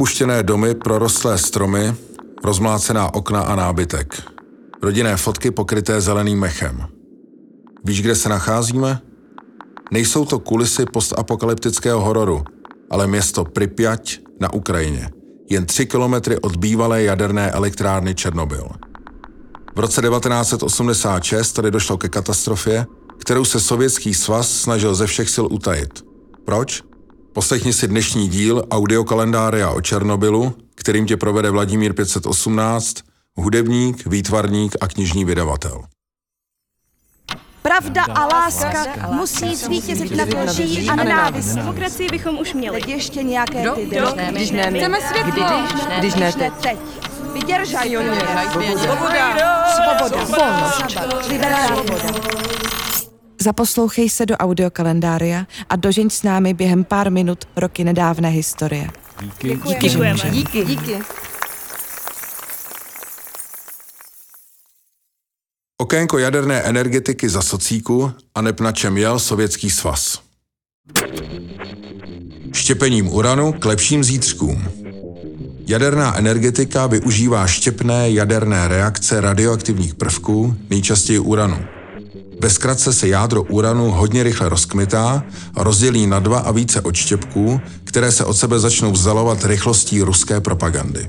Opuštěné domy, prorostlé stromy, rozmlácená okna a nábytek. Rodinné fotky pokryté zeleným mechem. Víš, kde se nacházíme? Nejsou to kulisy postapokalyptického hororu, ale město Pripyat na Ukrajině, jen tři kilometry od bývalé jaderné elektrárny Černobyl. V roce 1986 tady došlo ke katastrofě, kterou se Sovětský svaz snažil ze všech sil utajit. Proč? Poslechni si dnešní díl audiokalendária o Černobylu, kterým tě provede Vladimír 518, hudebník, výtvarník a knižní vydavatel. Pravda a láska musí zvítězit nad lží a nenávistí. Demokracii bychom už měli. Teď ještě nějaké ty Kdo? Když ne my. Chceme světlo. Když ne teď. teď. Vydržaj, Joně. Svoboda. Svoboda. Volnost. Liberální svoboda. Zaposlouchej se do audiokalendária a dožeň s námi během pár minut roky nedávné historie. Děkujeme. Díky. Díky. Okénko jaderné energetiky za socíku a neb na čem jel Sovětský svaz. Štěpením uranu k lepším zítřkům. Jaderná energetika využívá štěpné jaderné reakce radioaktivních prvků, nejčastěji uranu. Ve zkratce se jádro uranu hodně rychle rozkmitá a rozdělí na dva a více odštěpků, které se od sebe začnou vzdalovat rychlostí ruské propagandy.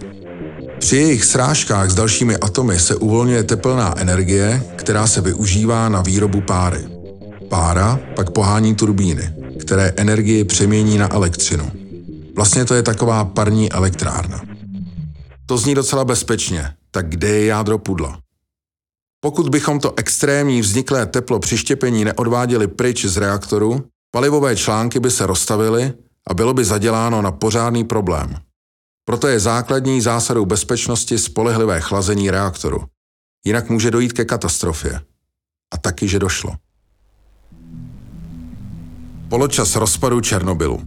Při jejich srážkách s dalšími atomy se uvolňuje teplná energie, která se využívá na výrobu páry. Pára pak pohání turbíny, které energii přemění na elektřinu. Vlastně to je taková parní elektrárna. To zní docela bezpečně, tak kde je jádro pudla? Pokud bychom to extrémní vzniklé teplo při štěpení neodváděli pryč z reaktoru, palivové články by se rozstavily a bylo by zaděláno na pořádný problém. Proto je základní zásadou bezpečnosti spolehlivé chlazení reaktoru. Jinak může dojít ke katastrofě. A taky, že došlo. Poločas rozpadu Černobylu.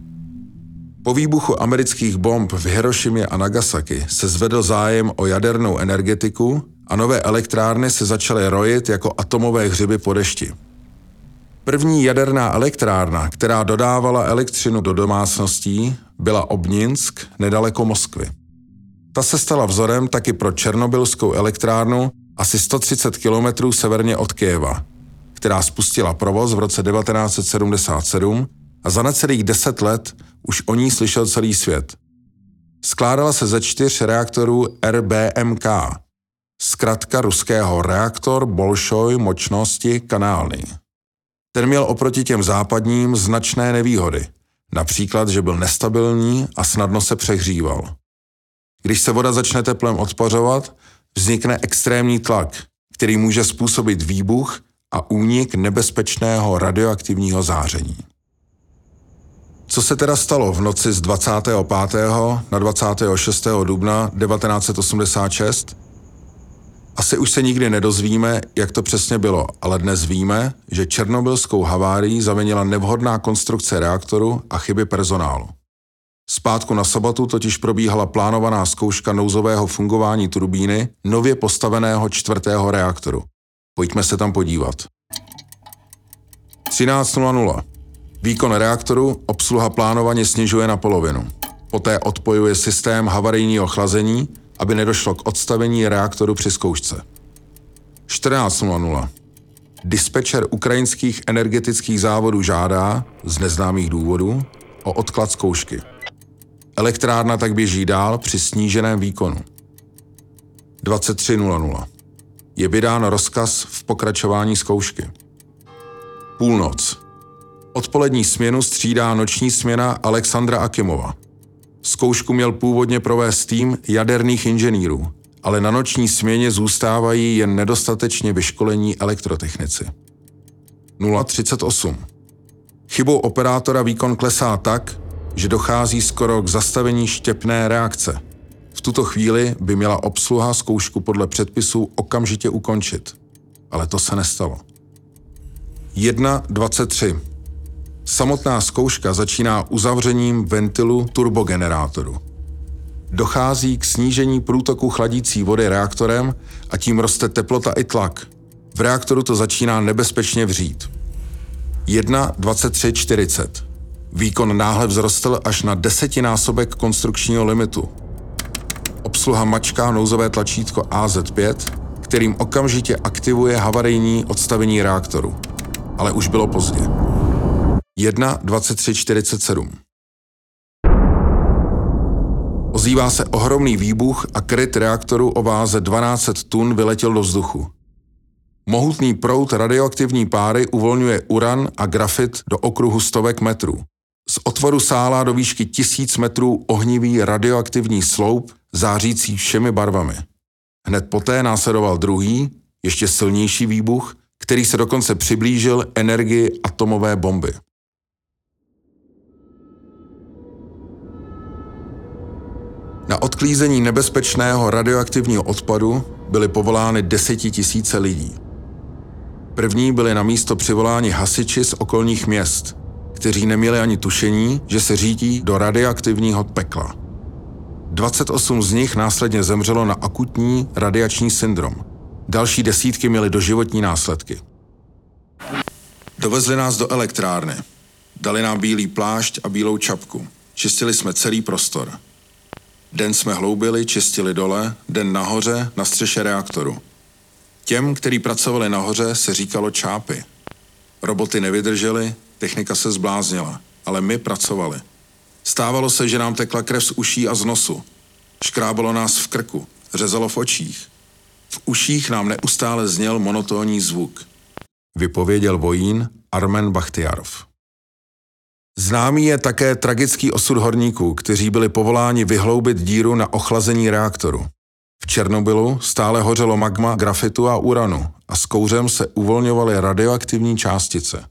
Po výbuchu amerických bomb v Hirošimě a Nagasaki se zvedl zájem o jadernou energetiku a nové elektrárny se začaly rojit jako atomové hřiby po dešti. První jaderná elektrárna, která dodávala elektřinu do domácností, byla Obninsk nedaleko Moskvy. Ta se stala vzorem taky pro černobylskou elektrárnu asi 130 kilometrů severně od Kyjeva, která spustila provoz v roce 1977 a za necelých deset let už o ní slyšel celý svět. Skládala se ze čtyř reaktorů RBMK, zkratka ruského reaktor Bolšoj močnosti kanálny. Ten měl oproti těm západním značné nevýhody, například, že byl nestabilní a snadno se přehříval. Když se voda začne teplem odpařovat, vznikne extrémní tlak, který může způsobit výbuch a únik nebezpečného radioaktivního záření. Co se teda stalo v noci z 25. na 26. dubna 1986? Asi už se nikdy nedozvíme, jak to přesně bylo, ale dnes víme, že černobylskou havárii zavinila nevhodná konstrukce reaktoru a chyby personálu. Zpátku na sobotu totiž probíhala plánovaná zkouška nouzového fungování turbíny nově postaveného čtvrtého reaktoru. Pojďme se tam podívat. 13.00. Výkon reaktoru obsluha plánovaně snižuje na polovinu. Poté odpojuje systém havarijního chlazení, aby nedošlo k odstavení reaktoru při zkoušce. 14.00. Dispečer ukrajinských energetických závodů žádá, z neznámých důvodů, o odklad zkoušky. Elektrárna tak běží dál při sníženém výkonu. 23.00. Je vydán rozkaz v pokračování zkoušky. Půlnoc. Odpolední směnu střídá noční směna Alexandra Akimova. Zkoušku měl původně provést tým jaderných inženýrů, ale na noční směně zůstávají jen nedostatečně vyškolení elektrotechnici. 038. Chybou operátora výkon klesá tak, že dochází skoro k zastavení štěpné reakce. V tuto chvíli by měla obsluha zkoušku podle předpisů okamžitě ukončit. Ale to se nestalo. 1.23. Samotná zkouška začíná uzavřením ventilu turbogenerátoru. Dochází k snížení průtoku chladící vody reaktorem a tím roste teplota i tlak. V reaktoru to začíná nebezpečně vřít. 1.23.40. Výkon náhle vzrostl až na desetinásobek konstrukčního limitu. Obsluha mačká nouzové tlačítko AZ5, kterým okamžitě aktivuje havarijní odstavení reaktoru. Ale už bylo pozdě. 1.23.47 Ozývá se ohromný výbuch a kryt reaktoru o váze 1200 tun vyletěl do vzduchu. Mohutný prout radioaktivní páry uvolňuje uran a grafit do okruhu stovek metrů. Z otvoru sála do výšky tisíc metrů ohnivý radioaktivní sloup, zářící všemi barvami. Hned poté následoval druhý, ještě silnější výbuch, který se dokonce přiblížil energii atomové bomby. Na odklízení nebezpečného radioaktivního odpadu byly povolány desetitisíce lidí. První byli na místo přivoláni hasiči z okolních měst, kteří neměli ani tušení, že se řídí do radioaktivního pekla. 28 z nich následně zemřelo na akutní radiační syndrom. Další desítky měly doživotní následky. Dovezli nás do elektrárny. Dali nám bílý plášť a bílou čapku. Čistili jsme celý prostor. Den jsme hloubili, čistili dole, den nahoře, na střeše reaktoru. Těm, kteří pracovali nahoře, se říkalo čápy. Roboty nevydržely, technika se zbláznila, ale my pracovali. Stávalo se, že nám tekla krev z uší a z nosu. Škrábalo nás v krku, řezalo v očích. V uších nám neustále zněl monotónní zvuk. Vypověděl vojín Armen Bachtiarov. Známý je také tragický osud horníků, kteří byli povoláni vyhloubit díru na ochlazení reaktoru. V Černobylu stále hořelo magma grafitu a uranu a s kouřem se uvolňovaly radioaktivní částice.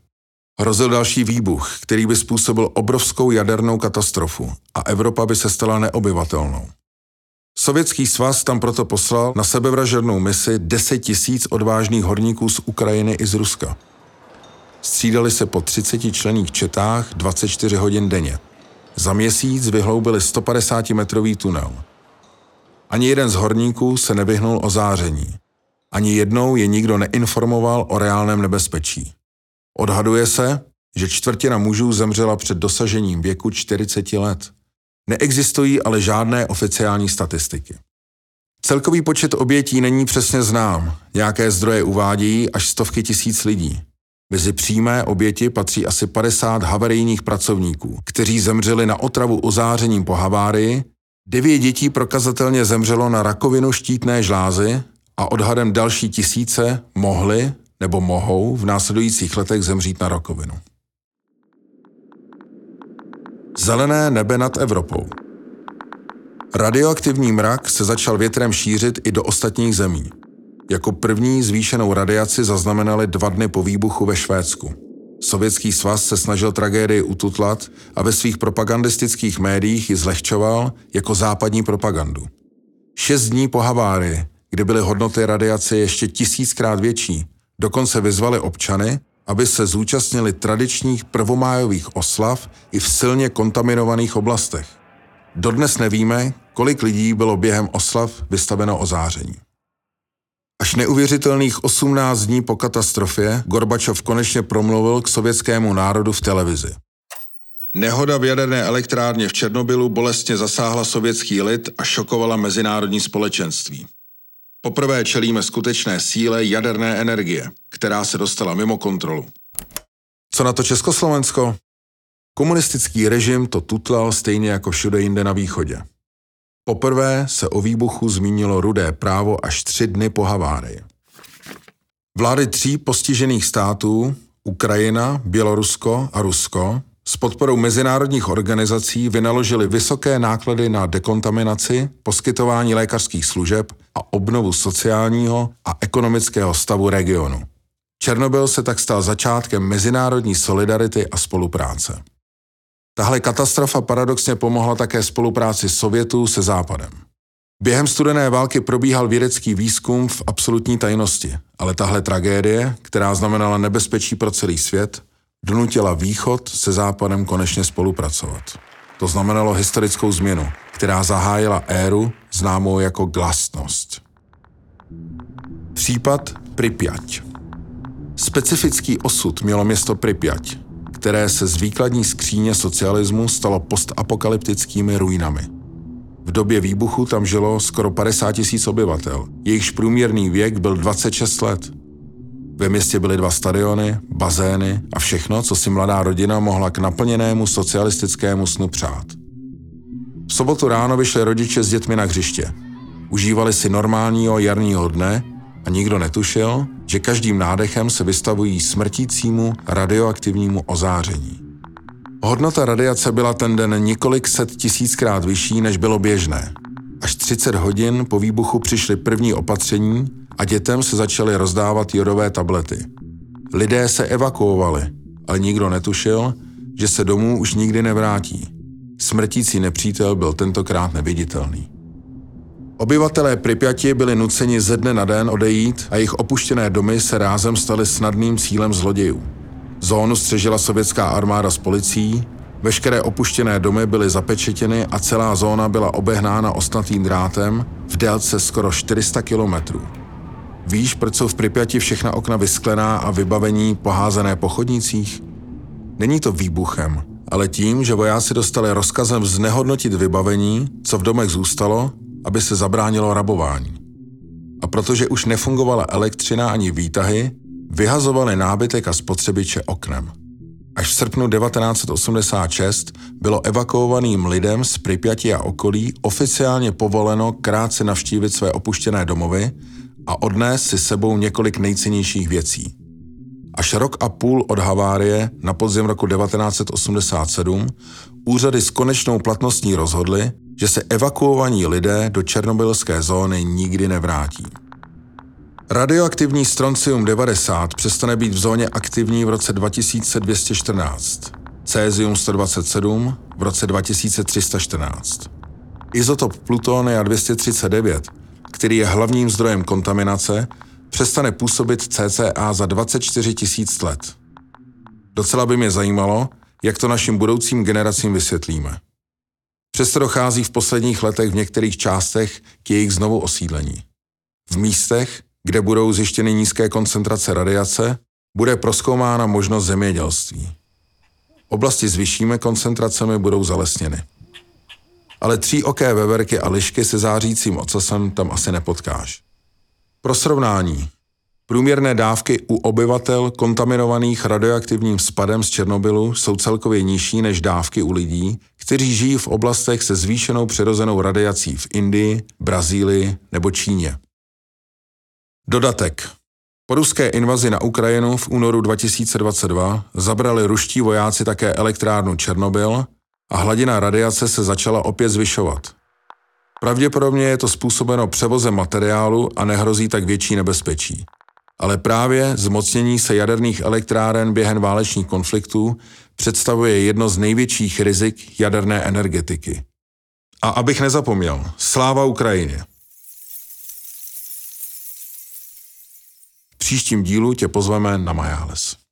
Hrozil další výbuch, který by způsobil obrovskou jadernou katastrofu a Evropa by se stala neobyvatelnou. Sovětský svaz tam proto poslal na sebevražednou misi 10 tisíc odvážných horníků z Ukrajiny i z Ruska. Střídali se po 30 člených četách 24 hodin denně. Za měsíc vyhloubili 150-metrový tunel. Ani jeden z horníků se nevyhnul o záření. Ani jednou je nikdo neinformoval o reálném nebezpečí. Odhaduje se, že čtvrtina mužů zemřela před dosažením věku 40 let. Neexistují ale žádné oficiální statistiky. Celkový počet obětí není přesně znám, nějaké zdroje uvádějí až stovky tisíc lidí. Mezi přímé oběti patří asi 50 havarijních pracovníků, kteří zemřeli na otravu ozářením po havárii, devět dětí prokazatelně zemřelo na rakovinu štítné žlázy a odhadem další tisíce mohly nebo mohou v následujících letech zemřít na rakovinu. Zelené nebe nad Evropou. Radioaktivní mrak se začal větrem šířit i do ostatních zemí. Jako první zvýšenou radiaci zaznamenali dva dny po výbuchu ve Švédsku. Sovětský svaz se snažil tragédii ututlat a ve svých propagandistických médiích ji zlehčoval jako západní propagandu. Šest dní po havárii, kdy byly hodnoty radiace ještě tisíckrát větší, dokonce vyzvali občany, aby se zúčastnili tradičních prvomájových oslav i v silně kontaminovaných oblastech. Dodnes nevíme, kolik lidí bylo během oslav vystaveno ozáření. Až neuvěřitelných 18 dní po katastrofě Gorbačov konečně promluvil k sovětskému národu v televizi. Nehoda v jaderné elektrárně v Černobylu bolestně zasáhla sovětský lid a šokovala mezinárodní společenství. Poprvé čelíme skutečné síle jaderné energie, která se dostala mimo kontrolu. Co na to Československo? Komunistický režim to tutlal stejně jako všude jinde na východě. Poprvé se o výbuchu zmínilo rudé právo až tři dny po havárii. Vlády tří postižených států, Ukrajina, Bělorusko a Rusko, s podporou mezinárodních organizací vynaložili vysoké náklady na dekontaminaci, poskytování lékařských služeb a obnovu sociálního a ekonomického stavu regionu. Černobyl se tak stal začátkem mezinárodní solidarity a spolupráce. Tahle katastrofa paradoxně pomohla také spolupráci Sovětů se Západem. Během studené války probíhal vědecký výzkum v absolutní tajnosti, ale tahle tragédie, která znamenala nebezpečí pro celý svět, donutila Východ se Západem konečně spolupracovat. To znamenalo historickou změnu, která zahájila éru známou jako glasnost. Případ Pripyat. Specifický osud mělo město Pripyat, které se z výkladní skříně socialismu stalo postapokalyptickými ruinami. V době výbuchu tam žilo skoro 50 tisíc obyvatel. Jejichž průměrný věk byl 26 let. Ve městě byly dva stadiony, bazény a všechno, co si mladá rodina mohla k naplněnému socialistickému snu přát. V sobotu ráno vyšli rodiče s dětmi na hřiště. Užívali si normálního jarního dne a nikdo netušil, že každým nádechem se vystavují smrtícímu radioaktivnímu ozáření. Hodnota radiace byla ten den několik set tisíckrát vyšší, než bylo běžné. Až 30 hodin po výbuchu přišly první opatření a dětem se začaly rozdávat jodové tablety. Lidé se evakuovali, ale nikdo netušil, že se domů už nikdy nevrátí. Smrtící nepřítel byl tentokrát neviditelný. Obyvatelé Pripyati byli nuceni ze dne na den odejít a jejich opuštěné domy se rázem staly snadným cílem zlodějů. Zónu střežila sovětská armáda s policií, veškeré opuštěné domy byly zapečetěny a celá zóna byla obehnána ostnatým drátem v délce skoro 400 kilometrů. Víš, proč jsou v Pripyati všechna okna vysklená a vybavení poházené po chodnicích? Není to výbuchem, ale tím, že vojáci dostali rozkazem znehodnotit vybavení, co v domech zůstalo, aby se zabránilo rabování. A protože už nefungovala elektřina ani výtahy, vyhazovali nábytek a spotřebiče oknem. Až v srpnu 1986 bylo evakuovaným lidem z Pripyati a okolí oficiálně povoleno krátce navštívit své opuštěné domovy a odnést si sebou několik nejcennějších věcí. Až rok a půl od havárie na podzim roku 1987 úřady s konečnou platností rozhodly, že se evakuovaní lidé do černobylské zóny nikdy nevrátí. Radioaktivní stroncium 90 přestane být v zóně aktivní v roce 2214, cézium 127 v roce 2314. Izotop plutonia 239, který je hlavním zdrojem kontaminace, přestane působit cca za 24 tisíc let. Docela by mě zajímalo, jak to našim budoucím generacím vysvětlíme. Přesto dochází v posledních letech v některých částech k jejich znovu osídlení. V místech, kde budou zjištěny nízké koncentrace radiace, bude proskoumána možnost zemědělství. Oblasti s vyššími koncentracemi budou zalesněny. Ale tříoké veverky a lišky se zářícím ocasem tam asi nepotkáš. Pro srovnání, průměrné dávky u obyvatel kontaminovaných radioaktivním spadem z Černobylu jsou celkově nižší než dávky u lidí, kteří žijí v oblastech se zvýšenou přirozenou radiací v Indii, Brazílii nebo Číně. Dodatek. Po ruské invazi na Ukrajinu v únoru 2022 zabrali ruští vojáci také elektrárnu Černobyl a hladina radiace se začala opět zvyšovat. Pravděpodobně je to způsobeno převozem materiálu a nehrozí tak větší nebezpečí. Ale právě zmocnění se jaderných elektráren během válečných konfliktů představuje jedno z největších rizik jaderné energetiky. A abych nezapomněl, sláva Ukrajině! V příštím dílu tě pozveme na Majáles.